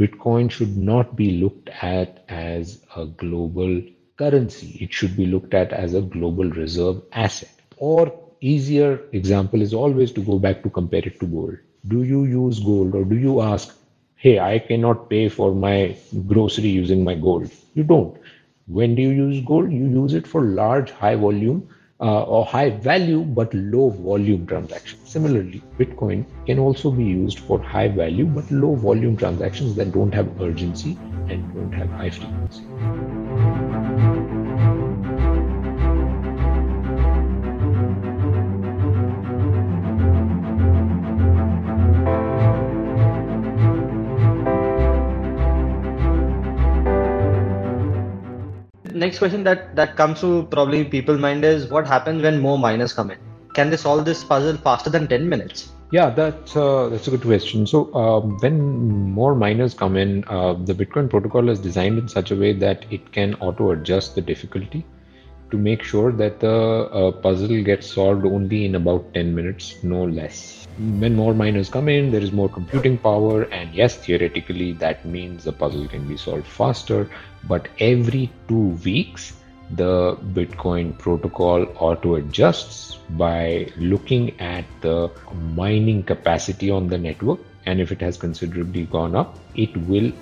Bitcoin should not be looked at as a global currency. It should be looked at as a global reserve asset. Or easier example is always to go back to compare it to gold. Do you use gold or do you ask, hey, I cannot pay for my grocery using my gold? You don't. When do you use gold? You use it for large, high volume uh, or high value but low volume transactions. Similarly, Bitcoin can also be used for high value but low volume transactions that don't have urgency and don't have high frequency. Next question that that comes to probably people's mind is what happens when more miners come in? Can they solve this puzzle faster than 10 minutes? Yeah, that's uh, that's a good question. So um, when more miners come in, uh, the Bitcoin protocol is designed in such a way that it can auto adjust the difficulty to make sure that the uh, puzzle gets solved only in about 10 minutes, no less when more miners come in, there is more computing power, and yes, theoretically, that means the puzzle can be solved faster. But every two weeks, the Bitcoin protocol auto adjusts by looking at the mining capacity on the network. And if it has considerably gone up, it will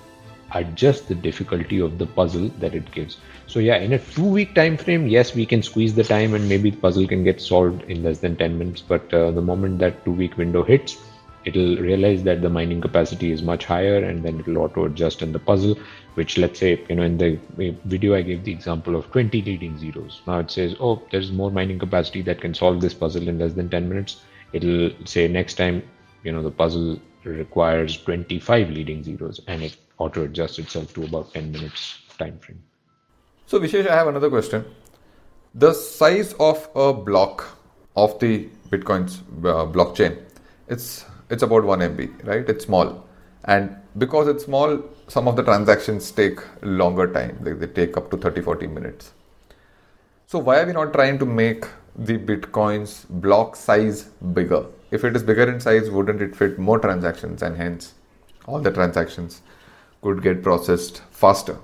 adjust the difficulty of the puzzle that it gives. So yeah, in a two-week time frame, yes, we can squeeze the time and maybe the puzzle can get solved in less than 10 minutes. But uh, the moment that two-week window hits, it'll realize that the mining capacity is much higher and then it'll auto adjust in the puzzle which let's say you know in the video i gave the example of 20 leading zeros now it says oh there's more mining capacity that can solve this puzzle in less than 10 minutes it'll say next time you know the puzzle requires 25 leading zeros and it auto adjusts itself to about 10 minutes time frame. So Vishesh, I have another question. The size of a block of the Bitcoin's uh, blockchain, it's it's about 1 MB, right? It's small. And because it's small, some of the transactions take longer time. Like they take up to 30, 40 minutes. So why are we not trying to make the Bitcoin's block size bigger? If it is bigger in size, wouldn't it fit more transactions and hence all the transactions could get processed faster.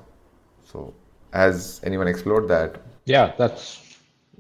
So, has anyone explored that? Yeah, that's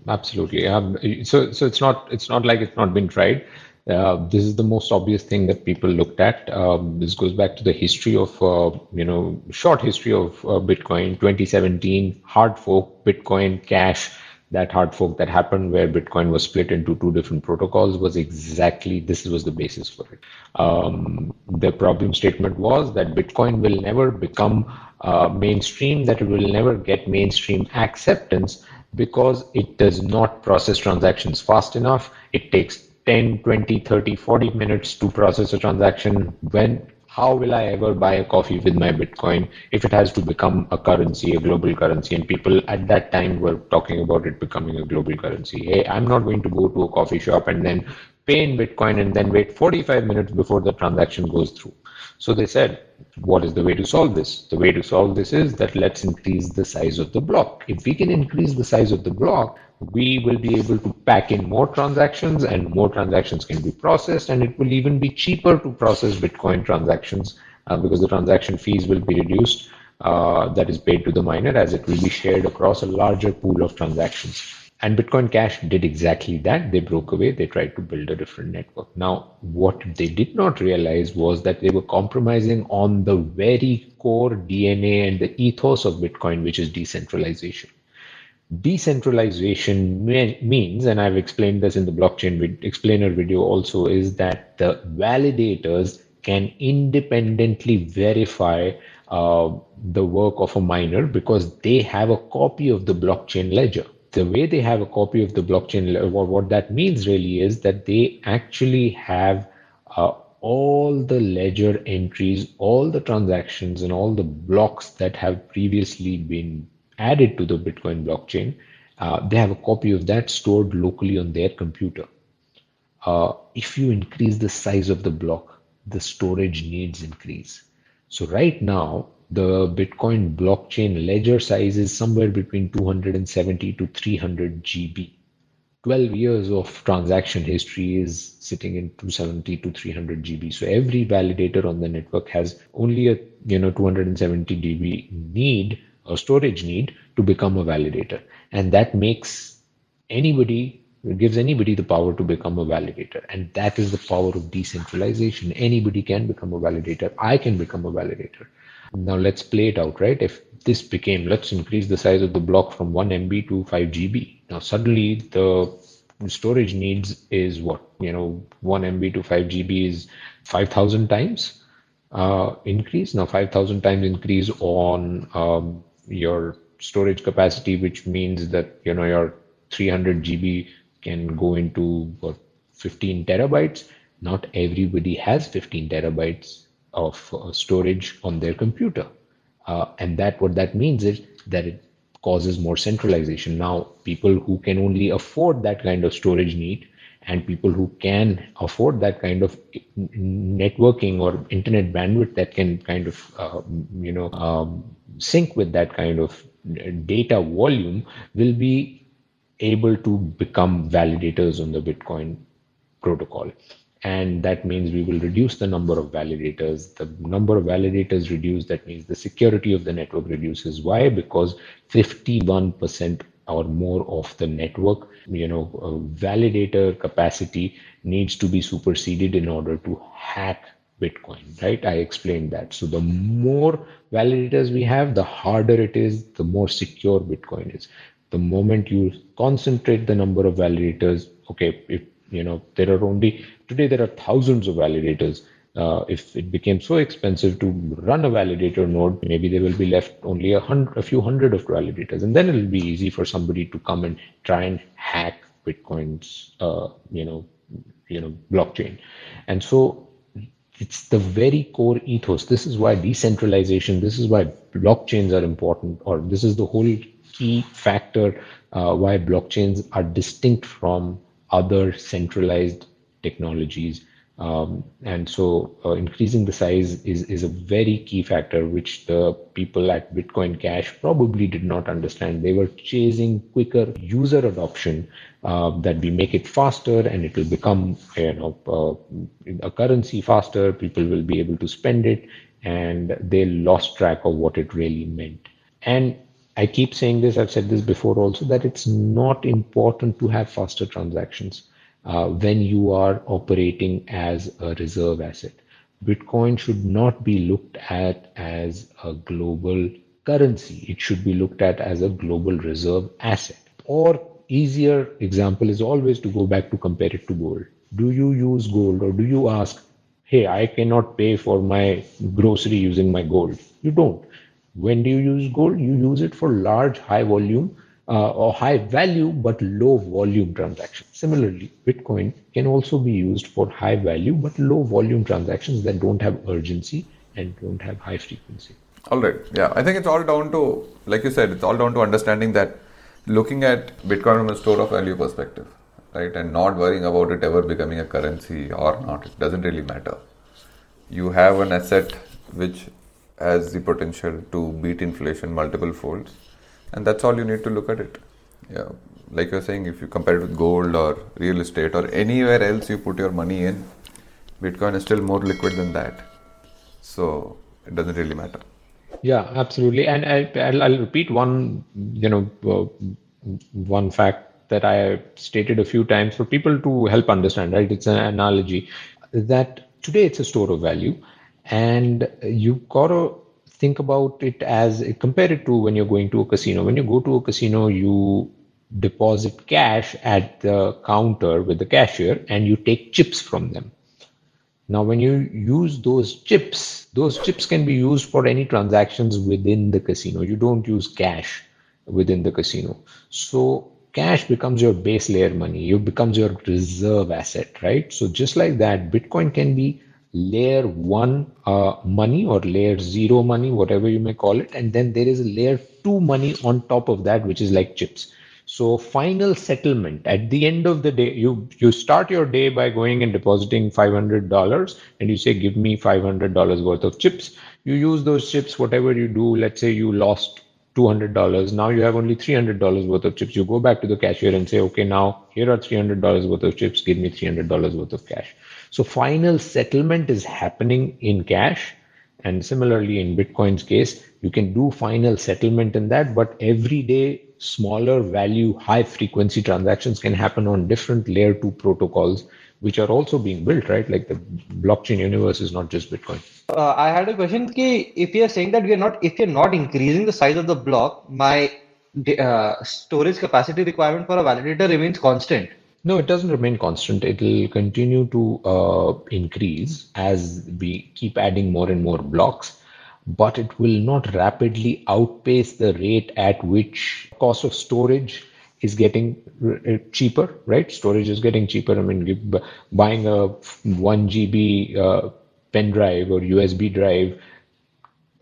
absolutely. Um, so, so it's not it's not like it's not been tried. Uh, this is the most obvious thing that people looked at. Um, this goes back to the history of, uh, you know, short history of uh, Bitcoin. 2017 hard fork Bitcoin Cash that hard fork that happened where Bitcoin was split into two different protocols was exactly this was the basis for it. Um, the problem statement was that Bitcoin will never become uh, mainstream, that it will never get mainstream acceptance because it does not process transactions fast enough. It takes 10, 20, 30, 40 minutes to process a transaction when how will I ever buy a coffee with my Bitcoin if it has to become a currency, a global currency? And people at that time were talking about it becoming a global currency. Hey, I'm not going to go to a coffee shop and then pay in Bitcoin and then wait 45 minutes before the transaction goes through. So they said, what is the way to solve this? The way to solve this is that let's increase the size of the block. If we can increase the size of the block, we will be able to pack in more transactions and more transactions can be processed and it will even be cheaper to process bitcoin transactions uh, because the transaction fees will be reduced uh, that is paid to the miner as it will be shared across a larger pool of transactions. And bitcoin cash did exactly that. They broke away. They tried to build a different network. Now what they did not realize was that they were compromising on the very core dna and the ethos of bitcoin which is decentralization Decentralization means, and I've explained this in the blockchain explainer video also, is that the validators can independently verify uh, the work of a miner because they have a copy of the blockchain ledger. The way they have a copy of the blockchain, what, what that means really is that they actually have uh, all the ledger entries, all the transactions, and all the blocks that have previously been added to the Bitcoin blockchain, uh, they have a copy of that stored locally on their computer. Uh, if you increase the size of the block, the storage needs increase. So right now, the Bitcoin blockchain ledger size is somewhere between 270 to 300 GB. 12 years of transaction history is sitting in 270 to 300 GB. So every validator on the network has only a you know 270 GB need or storage need to become a validator, and that makes anybody gives anybody the power to become a validator. And that is the power of decentralization. Anybody can become a validator. I can become a validator. Now let's play it out right? If this became let's increase the size of the block from 1 MB to 5 GB. Now suddenly the storage needs is what? You know 1 MB to 5 GB is 5,000 times uh, increase. Now 5,000 times increase on um, your storage capacity, which means that you know your 300 GB can go into what 15 terabytes. Not everybody has 15 terabytes of uh, storage on their computer. Uh, and that what that means is that it causes more centralization. Now, people who can only afford that kind of storage need and people who can afford that kind of networking or internet bandwidth that can kind of uh, you know um, sync with that kind of data volume will be able to become validators on the bitcoin protocol. And that means we will reduce the number of validators. The number of validators reduced that means the security of the network reduces. Why? Because 51% or more of the network you know validator capacity needs to be superseded in order to hack bitcoin right? I explained that. So the more validators we have the harder it is the more secure bitcoin is. The moment you concentrate the number of validators okay if you know there are only today there are thousands of validators uh, if it became so expensive to run a validator node, maybe there will be left only a hundred, a few hundred of validators, and then it'll be easy for somebody to come and try and hack Bitcoin's, uh, you know, you know, blockchain. And so it's the very core ethos. This is why decentralization. This is why blockchains are important, or this is the whole key factor uh, why blockchains are distinct from other centralized technologies. Um, and so uh, increasing the size is, is a very key factor, which the people at Bitcoin Cash probably did not understand. They were chasing quicker user adoption uh, that we make it faster and it will become you know uh, a currency faster. People will be able to spend it, and they lost track of what it really meant. And I keep saying this, I've said this before also, that it's not important to have faster transactions uh, when you are operating as a reserve asset. Bitcoin should not be looked at as a global currency. It should be looked at as a global reserve asset. Or easier example is always to go back to compare it to gold. Do you use gold or do you ask, hey, I cannot pay for my grocery using my gold? You don't. When do you use gold? You use it for large, high volume uh, or high value but low volume transactions. Similarly, Bitcoin can also be used for high value but low volume transactions that don't have urgency and don't have high frequency. All right. Yeah. I think it's all down to, like you said, it's all down to understanding that looking at Bitcoin from a store of value perspective, right? And not worrying about it ever becoming a currency or not. It doesn't really matter. You have an asset which has the potential to beat inflation multiple folds and that's all you need to look at it. Yeah. Like you're saying if you compare it with gold or real estate or anywhere else you put your money in bitcoin is still more liquid than that. So it doesn't really matter. Yeah absolutely. And I, will I'll repeat one you know uh, one fact that i stated a few times for people to help understand right? It's an analogy that today it's a store of value. And you've gotta think about it as compare it to when you're going to a casino. When you go to a casino you deposit cash at the counter with the cashier and you take chips from them. Now when you use those chips those chips can be used for any transactions within the casino. You don't use cash within the casino. So cash becomes your base layer money. It becomes your reserve asset right? So just like that bitcoin can be layer one uh, money or layer zero money, whatever you may call it. And then there is a layer two money on top of that, which is like chips. So final settlement at the end of the day, you you start your day by going and depositing five hundred dollars, and you say, "Give me five hundred dollars worth of chips." You use those chips, whatever you do. Let's say you lost $200. Now you have only $300 worth of chips. You go back to the cashier and say, okay, now here are $300 worth of chips. Give me $300 worth of cash. So final settlement is happening in cash. And similarly, in Bitcoin's case, you can do final settlement in that, but every day, smaller value, high frequency transactions can happen on different layer two protocols which are also being built, right? Like the blockchain universe is not just Bitcoin. Uh, I had a question. Ki if you're saying that we are not, if you're not increasing the size of the block, my uh, storage capacity requirement for a validator remains constant. No, it doesn't remain constant. It will continue to uh, increase as we keep adding more and more blocks, but it will not rapidly outpace the rate at which cost of storage is getting uh, cheaper, right? Storage is getting cheaper. I mean, buying a 1 GB uh, pen drive or USB drive,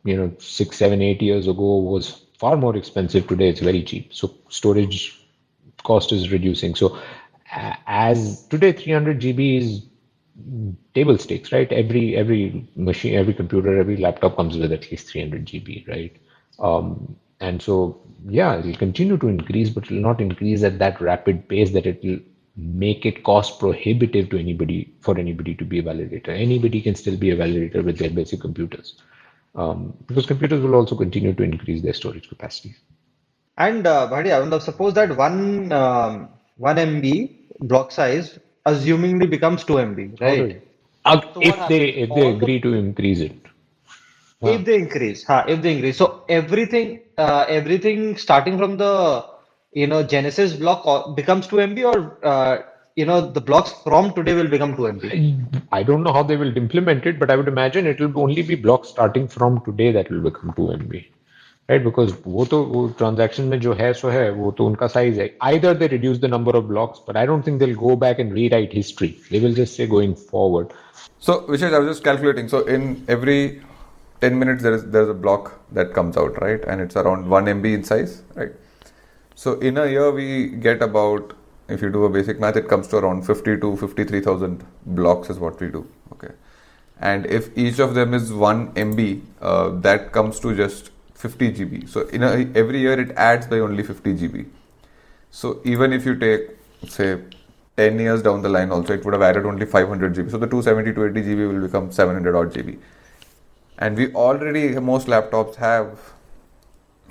you know, six, seven, eight years ago was far more expensive. Today, it's very cheap. So storage cost is reducing. So as today, 300 GB is table stakes, right? Every every machine, every computer, every laptop comes with at least 300 GB, right? Um, and so yeah, it will continue to increase, but it will not increase at that rapid pace that it will make it cost prohibitive to anybody for anybody to be a validator. Anybody can still be a validator with their basic computers. Um, because computers will also continue to increase their storage capacities. And uh, Bhadi, I suppose that one um, one MB block size assumingly becomes two MB, right? Uh, so if they if they agree to increase it. If they increase, huh, if they increase, so everything uh, everything starting from the you know Genesis block becomes 2 MB or uh, you know the blocks from today will become 2 MB? I don't know how they will implement it, but I would imagine it will only be blocks starting from today that will become 2 MB. Right, because वो तो वो transaction में जो है सो है वो तो उनका size है. Either they reduce the number of blocks, but I don't think they'll go back and rewrite history. They will just say going forward. So, Vishesh, I was just calculating. So, in every 10 minutes there is there's a block that comes out right and it's around 1 mb in size right so in a year we get about if you do a basic math it comes to around 50 to 53000 blocks is what we do okay and if each of them is 1 mb uh, that comes to just 50 gb so in a, every year it adds by only 50 gb so even if you take say 10 years down the line also it would have added only 500 gb so the 270 to 80 gb will become 700 odd gb and we already most laptops have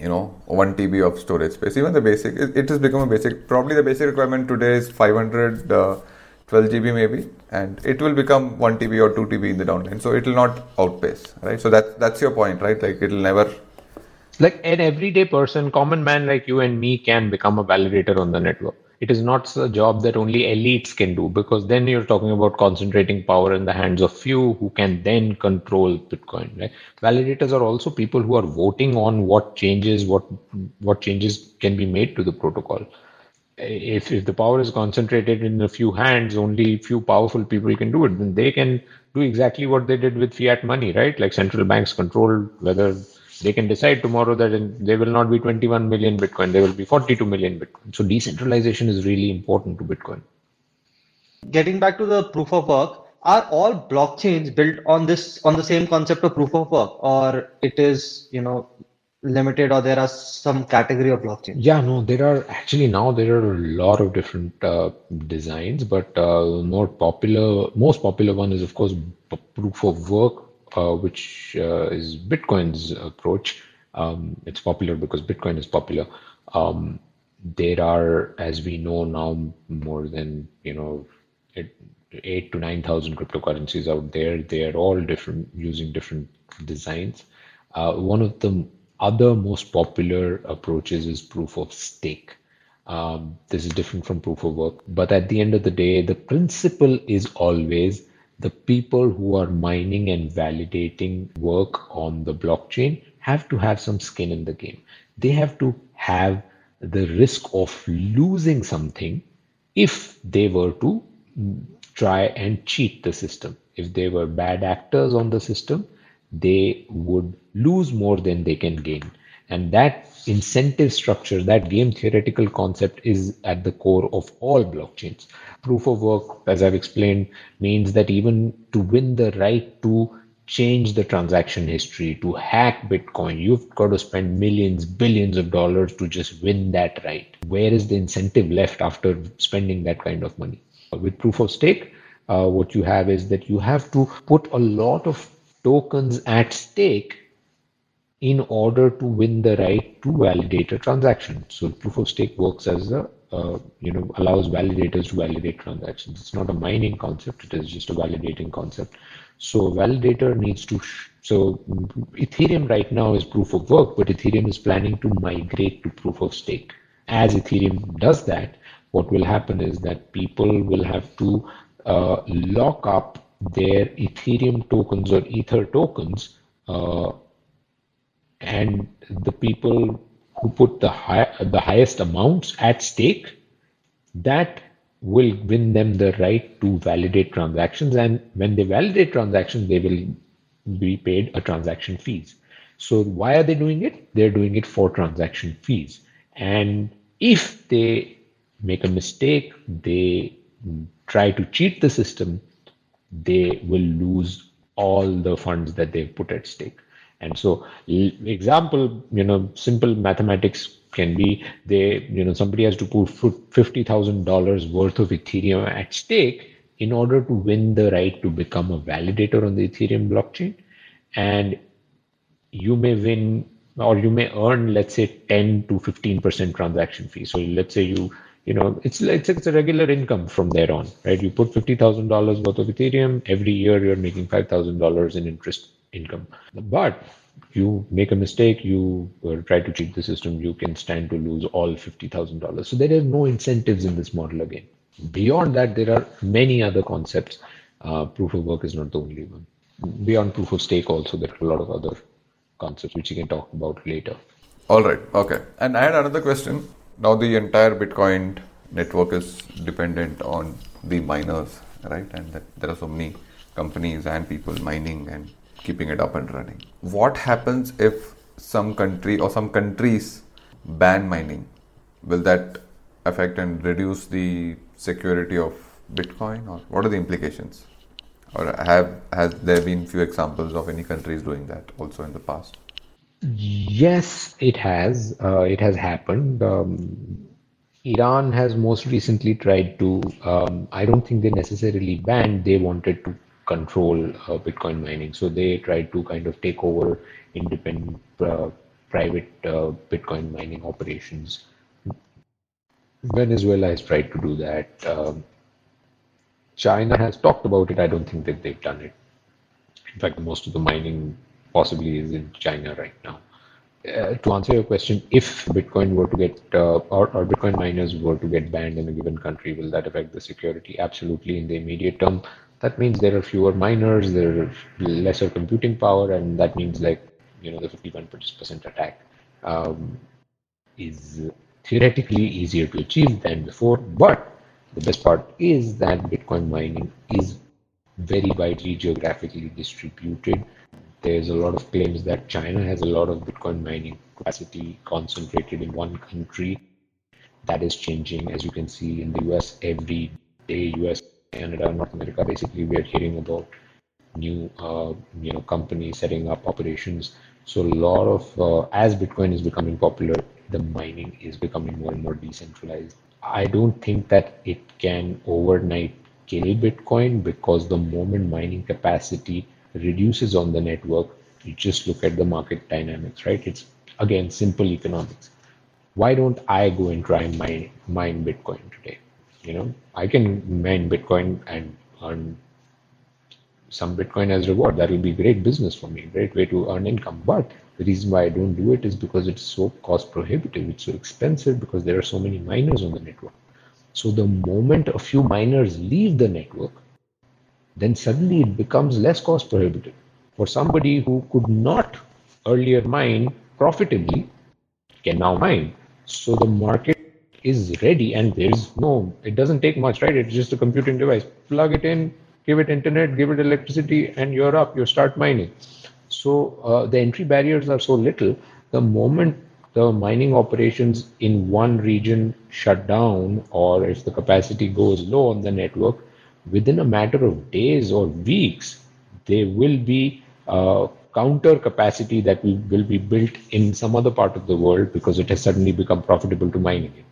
you know 1 TB of storage space. Even the basic, it, it has become a basic. Probably the basic requirement today is 500, uh, 12 GB maybe, and it will become 1 TB or 2 TB in the downline. So it will not outpace, right? So that that's your point, right? Like it will never. Like an everyday person, common man like you and me can become a validator on the network. It is not a job that only elites can do because then you're talking about concentrating power in the hands of few who can then control bitcoin right? Validators are also people who are voting on what changes what what changes can be made to the protocol. If, if the power is concentrated in a few hands only few powerful people can do it then they can do exactly what they did with fiat money right? Like central banks control whether they can decide tomorrow that there will not be 21 million Bitcoin, there will be 42 million Bitcoin. So decentralization is really important to Bitcoin. Getting back to the proof of work, are all blockchains built on this on the same concept of proof of work, or it is you know limited, or there are some category of blockchain? Yeah, no, there are actually now there are a lot of different uh, designs, but uh, more popular, most popular one is of course proof of work which uh, is Bitcoin's approach. Um, it's popular because Bitcoin is popular. Um, there are, as we know now, more than you know, eight to nine thousand cryptocurrencies out there. They are all different, using different designs. Uh, one of the other most popular approaches is proof of stake. Um, this is different from proof of work, but at the end of the day, the principle is always the people who are mining and validating work on the blockchain have to have some skin in the game. They have to have the risk of losing something if they were to try and cheat the system. If they were bad actors on the system, they would lose more than they can gain. And that incentive structure, that game theoretical concept is at the core of all blockchains proof of work, as I've explained, means that even to win the right to change the transaction history, to hack Bitcoin, you've got to spend millions, billions of dollars to just win that right. Where is the incentive left after spending that kind of money? With proof of stake, uh, what you have is that you have to put a lot of tokens at stake in order to win the right to validate a transaction. So proof of stake works as a uh, you know allows validators to validate transactions. It's not a mining concept; it is just a validating concept. So validator needs to. so Ethereum right now is proof of work, but Ethereum is planning to migrate to proof of stake. As Ethereum does that, what will happen is that people will have to uh, lock up their Ethereum tokens or Ether tokens, uh, and the people who put the high, the highest amounts at stake, that will win them the right to validate transactions. And when they validate transactions, they will be paid a transaction fees. So why are they doing it? They're doing it for transaction fees. And if they make a mistake, they try to cheat the system, they will lose all the funds that they've put at stake. And so example, you know, simple mathematics can be they, you know, somebody has to put $50,000 worth of Ethereum at stake in order to win the right to become a validator on the Ethereum blockchain. And you may win or you may earn, let's say 10 to 15% transaction fee. So let's say you, you know, it's, it's, it's a regular income from there on, right? You put $50,000 worth of Ethereum every year, you're making $5,000 in interest income. But you make a mistake, you uh, try to cheat the system, you can stand to lose all $50,000. So there are no incentives in this model again. Beyond that, there are many other concepts. Uh, proof of work is not the only one. Beyond proof of stake, also, there are a lot of other concepts which you can talk about later. All right. Okay. And I had another question. Now, the entire Bitcoin network is dependent on the miners, right? And there are so many companies and people mining and keeping it up and running. What happens if some country or some countries ban mining? Will that affect and reduce the security of Bitcoin, or what are the implications? Or have has there been few examples of any countries doing that also in the past? Yes, it has. Uh, it has happened. Um, Iran has most recently tried to. Um, I don't think they necessarily banned. They wanted to control uh, Bitcoin mining. So they tried to kind of take over independent uh, private uh, Bitcoin mining operations. Venezuela has tried to do that. Um, China has talked about it. I don't think that they've done it. In fact, most of the mining possibly is in China right now. Uh, to answer your question, if Bitcoin were to get uh, or, or, Bitcoin miners were to get banned in a given country, will that affect the security? Absolutely. In the immediate term, that means there are fewer miners, there are lesser computing power, and that means like you know the 51% attack um, is theoretically easier to achieve than before. But the best part is that Bitcoin mining is very widely geographically distributed. There's a lot of claims that China has a lot of Bitcoin mining capacity concentrated in one country. That is changing, as you can see in the US every day. US Canada, North America, basically we are hearing about new uh, you know companies setting up operations. So a lot of uh, as Bitcoin is becoming popular, the mining is becoming more and more decentralized. I don't think that it can overnight kill Bitcoin because the moment mining capacity reduces on the network, you just look at the market dynamics, right? It's again simple economics. Why don't I go and try and mine mine Bitcoin today? You know i can mine bitcoin and earn some bitcoin as reward. That will be great business for me great way to earn income. But the reason why i don't do it is because it's so cost prohibitive it's so expensive because there are so many miners on the network. So the moment a few miners leave the network then suddenly it becomes less cost prohibitive. For somebody who could not earlier mine profitably can now mine. So the market is ready and there's no it doesn't take much right? It's just a computing device. Plug it in give it internet give it electricity and you're up you start mining. So uh, the entry barriers are so little the moment the mining operations in one region shut down or if the capacity goes low on the network within a matter of days or weeks there will be uh, counter capacity that will, will be built in some other part of the world because it has suddenly become profitable to mine again.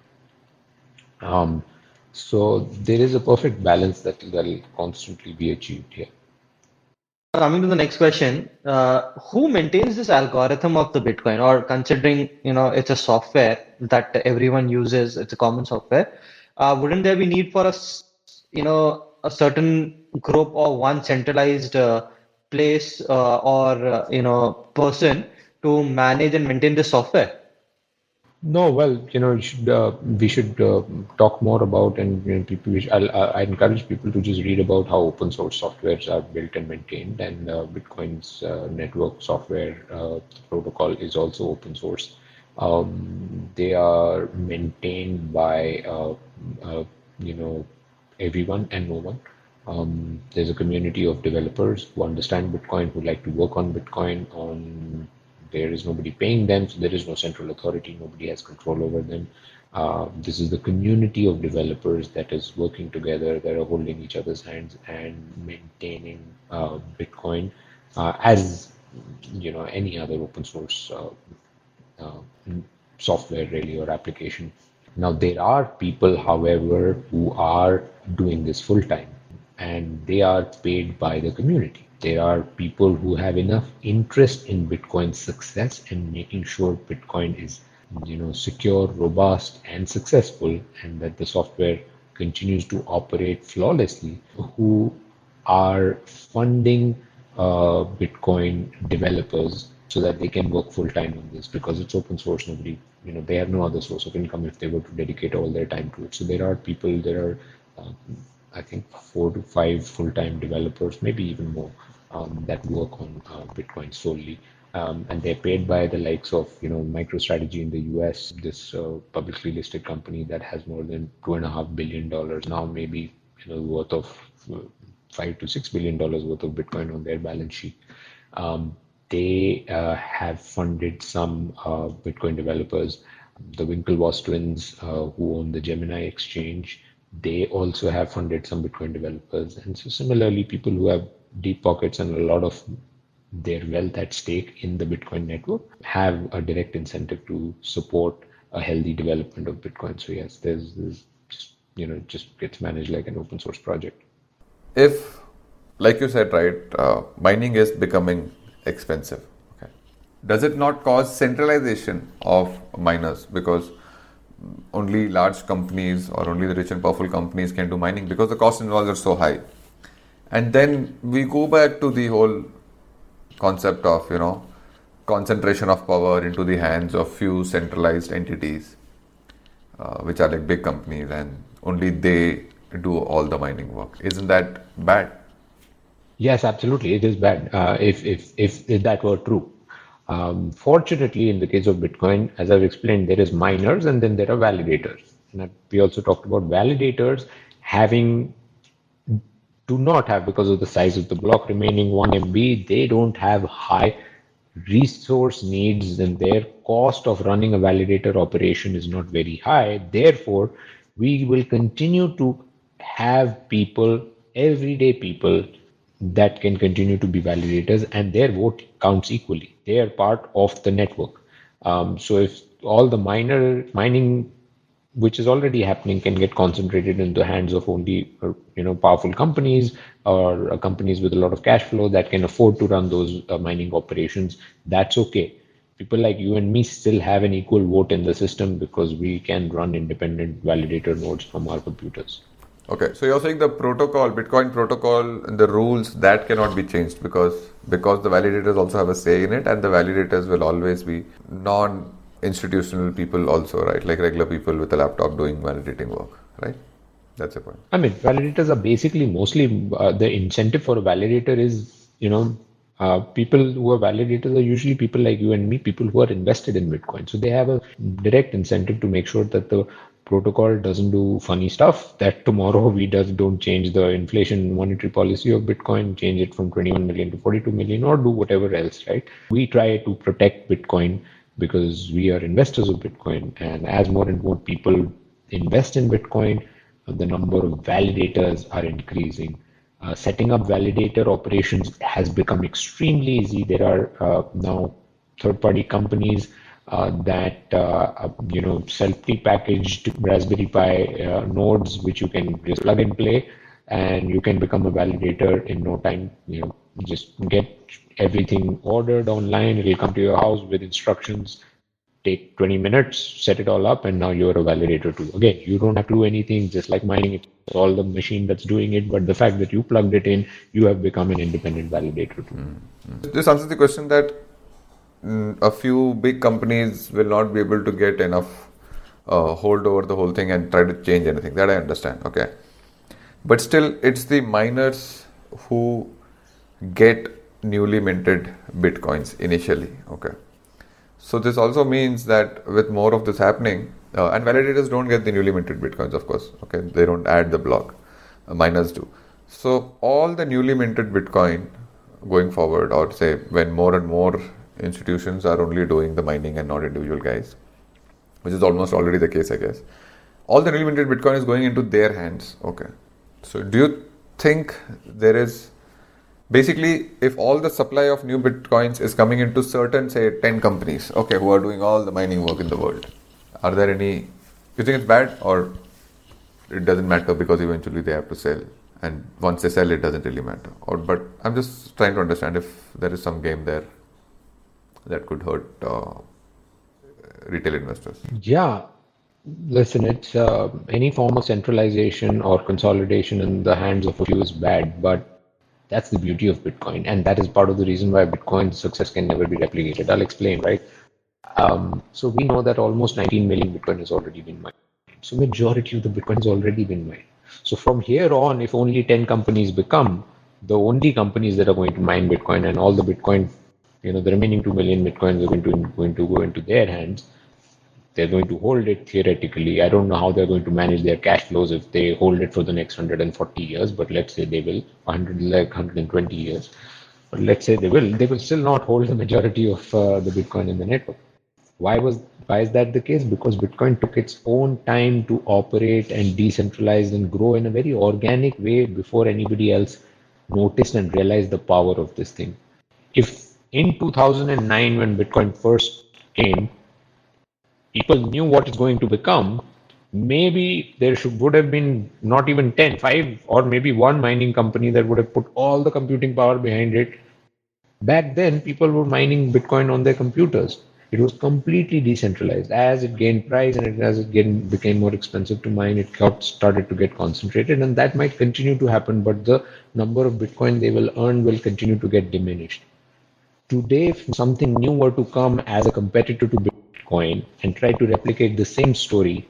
Um, so there is a perfect balance that will constantly be achieved here. Coming to the next question, uh, who maintains this algorithm of the Bitcoin? Or considering you know it's a software that everyone uses, it's a common software. Uh, wouldn't there be need for a you know a certain group or one centralized uh, place uh, or uh, you know person to manage and maintain the software? No, well, you know, should, uh, we should uh, talk more about, and you know, people. I'll, I encourage people to just read about how open source softwares are built and maintained, and uh, Bitcoin's uh, network software uh, protocol is also open source. Um, they are maintained by, uh, you know, everyone and no one. Um, there's a community of developers who understand Bitcoin, who like to work on Bitcoin on there is nobody paying them, so there is no central authority, nobody has control over them. Uh, this is the community of developers that is working together, that are holding each other's hands and maintaining uh, Bitcoin uh, as you know any other open source uh, uh, software really or application. Now there are people, however, who are doing this full time, and they are paid by the community there are people who have enough interest in Bitcoin's success and making sure Bitcoin is, you know, secure, robust, and successful, and that the software continues to operate flawlessly, who are funding uh, Bitcoin developers so that they can work full time on this because it's open source. Nobody, you know, they have no other source of income if they were to dedicate all their time to it. So there are people, there are, uh, I think, four to five full time developers, maybe even more, um, that work on uh, Bitcoin solely. Um, and they're paid by the likes of you know MicroStrategy in the U.S. This uh, publicly listed company that has more than two and a half billion dollars now, maybe you know worth of uh, five to six billion dollars worth of Bitcoin on their balance sheet. Um, they uh, have funded some uh, Bitcoin developers. The Winklevoss twins, uh, who own the Gemini exchange, they also have funded some Bitcoin developers. And so similarly, people who have deep pockets and a lot of their wealth at stake in the Bitcoin network have a direct incentive to support a healthy development of Bitcoin. So yes, there's, there's just, you know, just gets managed like an open source project. If, like you said, right, uh, mining is becoming expensive. Okay. Does it not cause centralization of miners because only large companies or only the rich and powerful companies can do mining because the cost involved are so high? And then we go back to the whole concept of you know concentration of power into the hands of few centralized entities uh, which are like big companies and only they do all the mining work. Isn't that bad? Yes absolutely. It is bad uh, if, if, if if that were true. Um, fortunately in the case of bitcoin as i've explained there is miners and then there are validators. And we also talked about validators having do not have because of the size of the block remaining 1 MB, they don't have high resource needs and their cost of running a validator operation is not very high. Therefore, we will continue to have people, everyday people, that can continue to be validators and their vote counts equally. They are part of the network. Um, so if all the miner mining which is already happening can get concentrated in the hands of only uh, you know powerful companies or uh, companies with a lot of cash flow that can afford to run those uh, mining operations. That's okay. People like you and me still have an equal vote in the system because we can run independent validator nodes from our computers. Okay so you're saying the protocol bitcoin protocol and the rules that cannot be changed because because the validators also have a say in it and the validators will always be non institutional people also, right? Like regular people with a laptop doing validating work, right? That's the point. I mean, validators are basically mostly uh, the incentive for a validator is, you know, uh, people who are validators are usually people like you and me, people who are invested in Bitcoin. So they have a direct incentive to make sure that the protocol doesn't do funny stuff. That tomorrow we does don't change the inflation monetary policy of Bitcoin, change it from 21 million to 42 million, or do whatever else. Right? We try to protect Bitcoin because we are investors of Bitcoin. And as more and more people invest in Bitcoin, the number of validators are increasing. Uh, setting up validator operations has become extremely easy. There are uh, now third-party companies uh, that uh, uh, you know self prepackaged Raspberry Pi uh, nodes, which you can just plug and play, and you can become a validator in no time. You know, just get everything ordered online. It'll come to your house with instructions take 20 minutes, set it all up, and now you're a validator too. Again, you don't have to do anything, just like mining, it's all the machine that's doing it. But the fact that you plugged it in, you have become an independent validator too. Mm-hmm. This answers the question that mm, a few big companies will not be able to get enough uh, hold over the whole thing and try to change anything. That I understand. Okay. But still, it's the miners who get newly minted bitcoins initially. Okay so this also means that with more of this happening, uh, and validators don't get the newly minted bitcoins, of course. Okay, they don't add the block. Uh, miners do. So all the newly minted bitcoin going forward, or say when more and more institutions are only doing the mining and not individual guys, which is almost already the case, I guess. All the newly minted bitcoin is going into their hands. Okay. So do you think there is basically if all the supply of new bitcoins is coming into certain say 10 companies okay who are doing all the mining work in the world are there any you think it's bad or it doesn't matter because eventually they have to sell and once they sell it doesn't really matter? Or but i'm just trying to understand if there is some game there that could hurt uh, retail investors. Yeah. Listen it's uh, any form of centralization or consolidation in the hands of a few is bad but that's the beauty of Bitcoin, and that is part of the reason why Bitcoin's success can never be replicated. I'll explain, right? Um, so we know that almost 19 million Bitcoin has already been mined. So majority of the Bitcoin has already been mined. So from here on, if only 10 companies become the only companies that are going to mine Bitcoin, and all the Bitcoin, you know, the remaining 2 million Bitcoins are going to going to go into their hands, they're going to hold it theoretically. I don't know how they're going to manage their cash flows if they hold it for the next 140 years, but let's say they will 100 like 120 years. But let's say they will, they will still not hold the majority of uh, the Bitcoin in the network. Why was why is that the case? Because Bitcoin took its own time to operate and decentralize and grow in a very organic way before anybody else noticed and realized the power of this thing. If in 2009 when Bitcoin first came, people knew what it's going to become, maybe there should would have been not even 10, 5, or maybe one mining company that would have put all the computing power behind it. Back then, people were mining Bitcoin on their computers. It was completely decentralized. As it gained price and as it gained, became more expensive to mine, it got, started to get concentrated, and that might continue to happen. But the number of Bitcoin they will earn will continue to get diminished. Today, if something new were to come as a competitor to Bitcoin, Bitcoin and try to replicate the same story,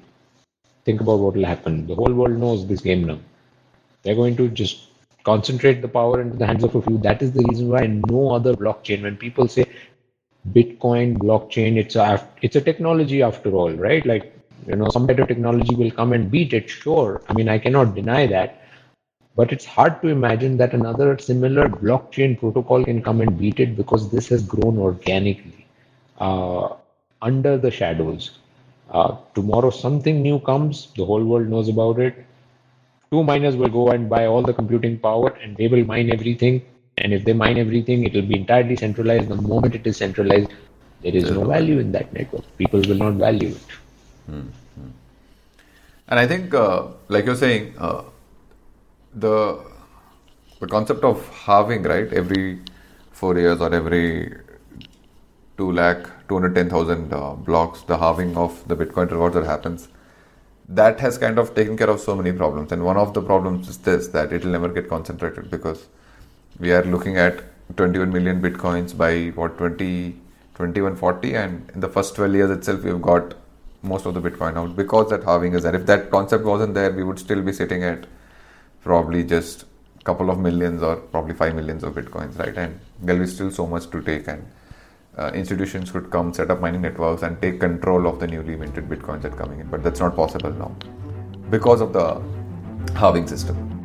think about what will happen. The whole world knows this game now. They're going to just concentrate the power into the hands of a few. That is the reason why no other blockchain, when people say Bitcoin blockchain, it's a it's a technology after all, right? Like you know, some better technology will come and beat it. Sure, I mean I cannot deny that, but it's hard to imagine that another similar blockchain protocol can come and beat it because this has grown organically. Uh, under the shadows. Uh, tomorrow something new comes, the whole world knows about it. Two miners will go and buy all the computing power and they will mine everything. And if they mine everything, it will be entirely centralized. The moment it is centralized, there is no value in that network. People will not value it. Mm-hmm. And I think, uh, like you're saying, uh, the the concept of halving, right, every four years or every 2 lakh 210,000 uh, blocks, the halving of the Bitcoin rewards that happens, that has kind of taken care of so many problems. And one of the problems is this that it will never get concentrated because we are looking at 21 million Bitcoins by what 20, 2140, and in the first 12 years itself, we've got most of the Bitcoin out because that halving is there. If that concept wasn't there, we would still be sitting at probably just couple of millions or probably 5 millions of Bitcoins, right? And there'll be still so much to take and uh, institutions could come set up mining networks and take control of the newly minted bitcoins that are coming in. But that's not possible now because of the halving system